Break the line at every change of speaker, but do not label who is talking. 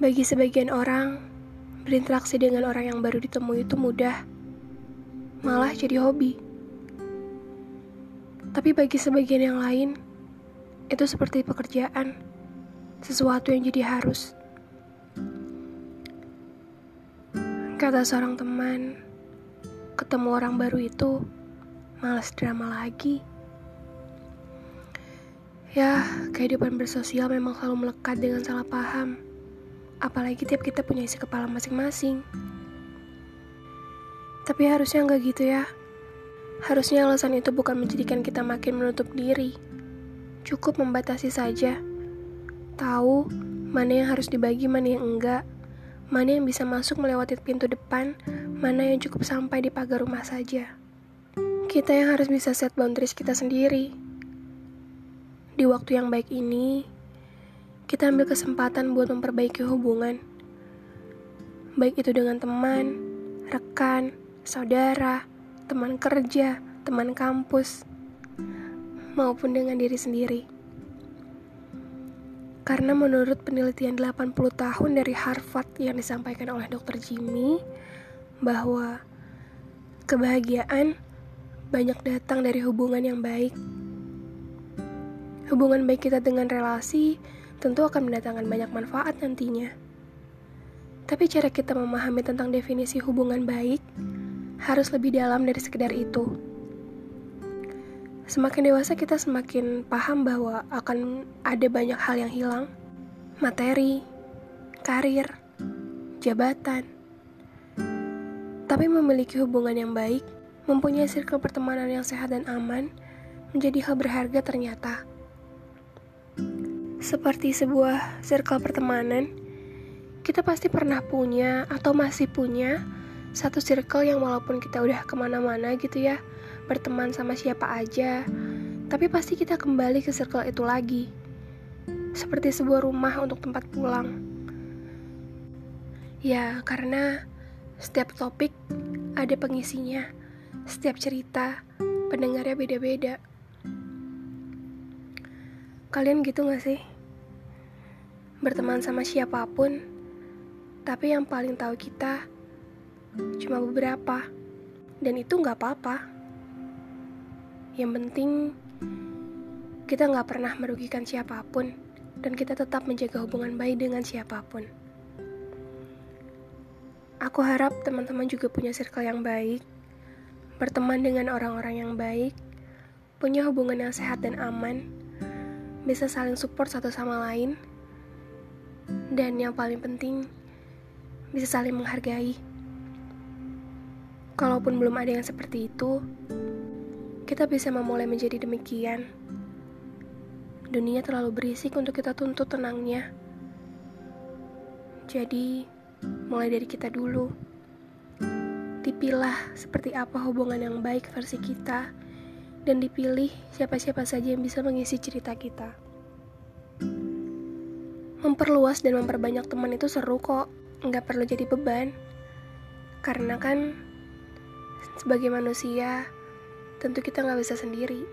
Bagi sebagian orang, berinteraksi dengan orang yang baru ditemui itu mudah, malah jadi hobi. Tapi bagi sebagian yang lain, itu seperti pekerjaan, sesuatu yang jadi harus. Kata seorang teman, ketemu orang baru itu malas drama lagi. Ya, kehidupan bersosial memang selalu melekat dengan salah paham apalagi tiap kita punya isi kepala masing-masing. Tapi harusnya nggak gitu ya. Harusnya alasan itu bukan menjadikan kita makin menutup diri. Cukup membatasi saja. Tahu mana yang harus dibagi, mana yang enggak. Mana yang bisa masuk melewati pintu depan, mana yang cukup sampai di pagar rumah saja. Kita yang harus bisa set boundaries kita sendiri. Di waktu yang baik ini, kita ambil kesempatan buat memperbaiki hubungan. Baik itu dengan teman, rekan, saudara, teman kerja, teman kampus, maupun dengan diri sendiri. Karena menurut penelitian 80 tahun dari Harvard yang disampaikan oleh Dr. Jimmy, bahwa kebahagiaan banyak datang dari hubungan yang baik. Hubungan baik kita dengan relasi tentu akan mendatangkan banyak manfaat nantinya. Tapi cara kita memahami tentang definisi hubungan baik harus lebih dalam dari sekedar itu. Semakin dewasa kita semakin paham bahwa akan ada banyak hal yang hilang. Materi, karir, jabatan. Tapi memiliki hubungan yang baik, mempunyai circle pertemanan yang sehat dan aman, menjadi hal berharga ternyata. Seperti sebuah circle pertemanan, kita pasti pernah punya atau masih punya satu circle yang walaupun kita udah ke mana-mana gitu ya, berteman sama siapa aja, tapi pasti kita kembali ke circle itu lagi. Seperti sebuah rumah untuk tempat pulang. Ya, karena setiap topik ada pengisinya, setiap cerita pendengarnya beda-beda. Kalian gitu gak sih? Berteman sama siapa pun, tapi yang paling tahu kita cuma beberapa, dan itu gak apa-apa. Yang penting kita gak pernah merugikan siapa pun, dan kita tetap menjaga hubungan baik dengan siapa pun. Aku harap teman-teman juga punya circle yang baik, berteman dengan orang-orang yang baik, punya hubungan yang sehat dan aman, bisa saling support satu sama lain, dan yang paling penting, bisa saling menghargai. Kalaupun belum ada yang seperti itu, kita bisa memulai menjadi demikian. Dunia terlalu berisik untuk kita tuntut tenangnya. Jadi, mulai dari kita dulu. Dipilah seperti apa hubungan yang baik versi kita dan dipilih siapa-siapa saja yang bisa mengisi cerita kita. Memperluas dan memperbanyak teman itu seru kok, nggak perlu jadi beban. Karena kan sebagai manusia, tentu kita nggak bisa sendiri.